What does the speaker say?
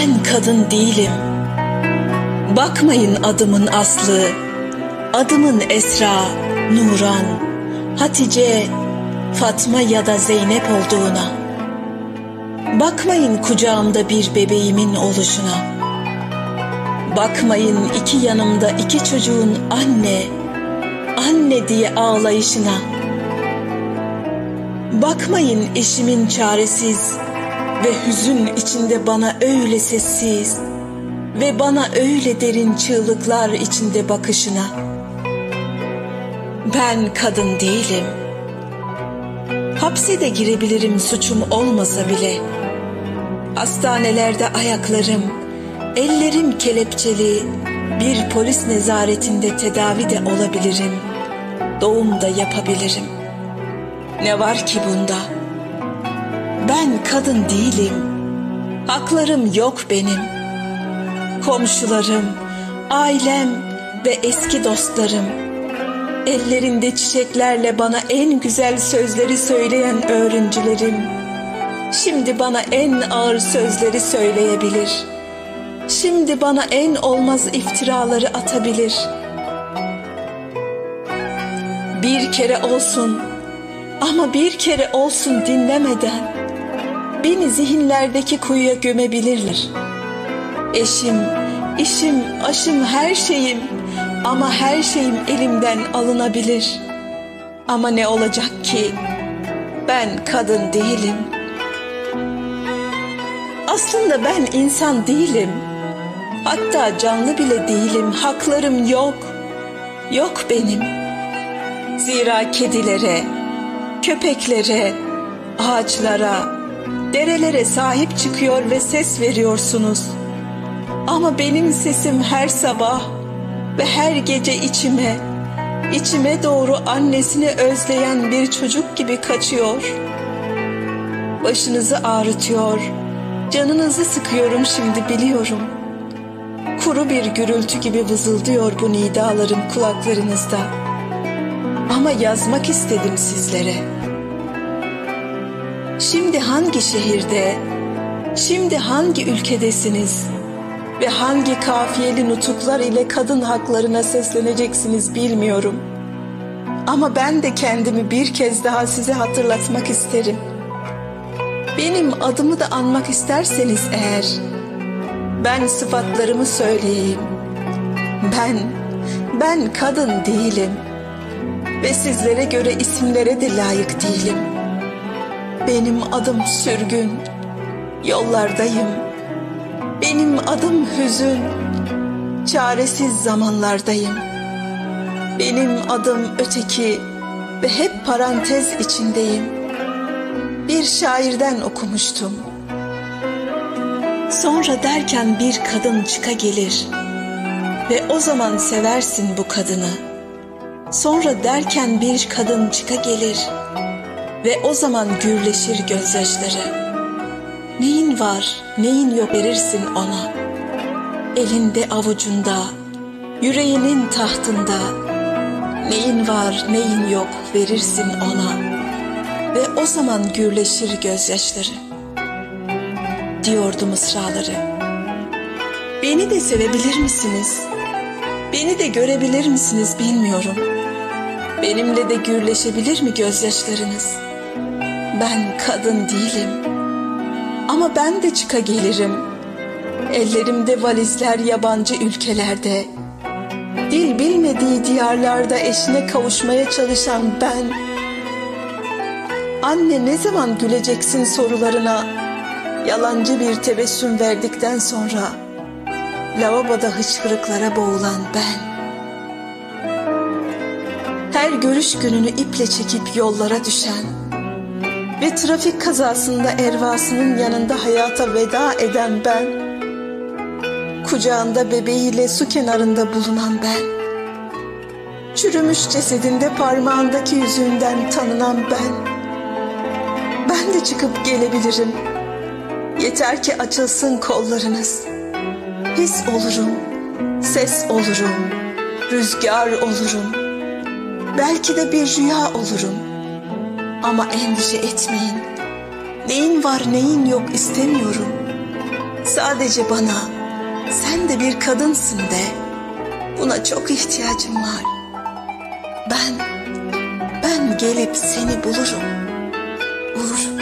Ben kadın değilim. Bakmayın adımın aslı, adımın Esra, Nuran, Hatice, Fatma ya da Zeynep olduğuna. Bakmayın kucağımda bir bebeğimin oluşuna. Bakmayın iki yanımda iki çocuğun anne, anne diye ağlayışına. Bakmayın eşimin çaresiz ve hüzün içinde bana öyle sessiz ve bana öyle derin çığlıklar içinde bakışına. Ben kadın değilim. Hapse de girebilirim suçum olmasa bile. Hastanelerde ayaklarım, ellerim kelepçeli, bir polis nezaretinde tedavi de olabilirim. Doğum da yapabilirim. Ne var ki bunda? Ben kadın değilim. Haklarım yok benim. Komşularım, ailem ve eski dostlarım ellerinde çiçeklerle bana en güzel sözleri söyleyen öğrencilerim şimdi bana en ağır sözleri söyleyebilir. Şimdi bana en olmaz iftiraları atabilir. Bir kere olsun ama bir kere olsun dinlemeden beni zihinlerdeki kuyuya gömebilirler. Eşim, işim, aşım, her şeyim ama her şeyim elimden alınabilir. Ama ne olacak ki? Ben kadın değilim. Aslında ben insan değilim. Hatta canlı bile değilim. Haklarım yok. Yok benim. Zira kedilere, köpeklere, ağaçlara, derelere sahip çıkıyor ve ses veriyorsunuz. Ama benim sesim her sabah ve her gece içime, içime doğru annesini özleyen bir çocuk gibi kaçıyor. Başınızı ağrıtıyor, canınızı sıkıyorum şimdi biliyorum. Kuru bir gürültü gibi vızıldıyor bu nidalarım kulaklarınızda. Ama yazmak istedim sizlere. Şimdi hangi şehirde, şimdi hangi ülkedesiniz?'' ve hangi kafiyeli nutuklar ile kadın haklarına sesleneceksiniz bilmiyorum. Ama ben de kendimi bir kez daha size hatırlatmak isterim. Benim adımı da anmak isterseniz eğer, ben sıfatlarımı söyleyeyim. Ben, ben kadın değilim ve sizlere göre isimlere de layık değilim. Benim adım sürgün, yollardayım.'' Benim adım hüzün, çaresiz zamanlardayım. Benim adım öteki ve hep parantez içindeyim. Bir şairden okumuştum. Sonra derken bir kadın çıka gelir ve o zaman seversin bu kadını. Sonra derken bir kadın çıka gelir ve o zaman gürleşir gözyaşları.'' Neyin var, neyin yok verirsin ona. Elinde avucunda, yüreğinin tahtında. Neyin var, neyin yok verirsin ona. Ve o zaman gürleşir gözyaşları. Diyordu mısraları. Beni de sevebilir misiniz? Beni de görebilir misiniz bilmiyorum. Benimle de gürleşebilir mi gözyaşlarınız? Ben kadın değilim.'' Ama ben de çıka gelirim. Ellerimde valizler yabancı ülkelerde. Dil bilmediği diyarlarda eşine kavuşmaya çalışan ben. Anne ne zaman güleceksin sorularına yalancı bir tebessüm verdikten sonra lavaboda hıçkırıklara boğulan ben. Her görüş gününü iple çekip yollara düşen ve trafik kazasında ervasının yanında hayata veda eden ben, kucağında bebeğiyle su kenarında bulunan ben, çürümüş cesedinde parmağındaki yüzüğünden tanınan ben, ben de çıkıp gelebilirim. Yeter ki açılsın kollarınız. His olurum, ses olurum, rüzgar olurum. Belki de bir rüya olurum.'' Ama endişe etmeyin. Neyin var neyin yok istemiyorum. Sadece bana sen de bir kadınsın de. Buna çok ihtiyacım var. Ben, ben gelip seni bulurum. Bulurum.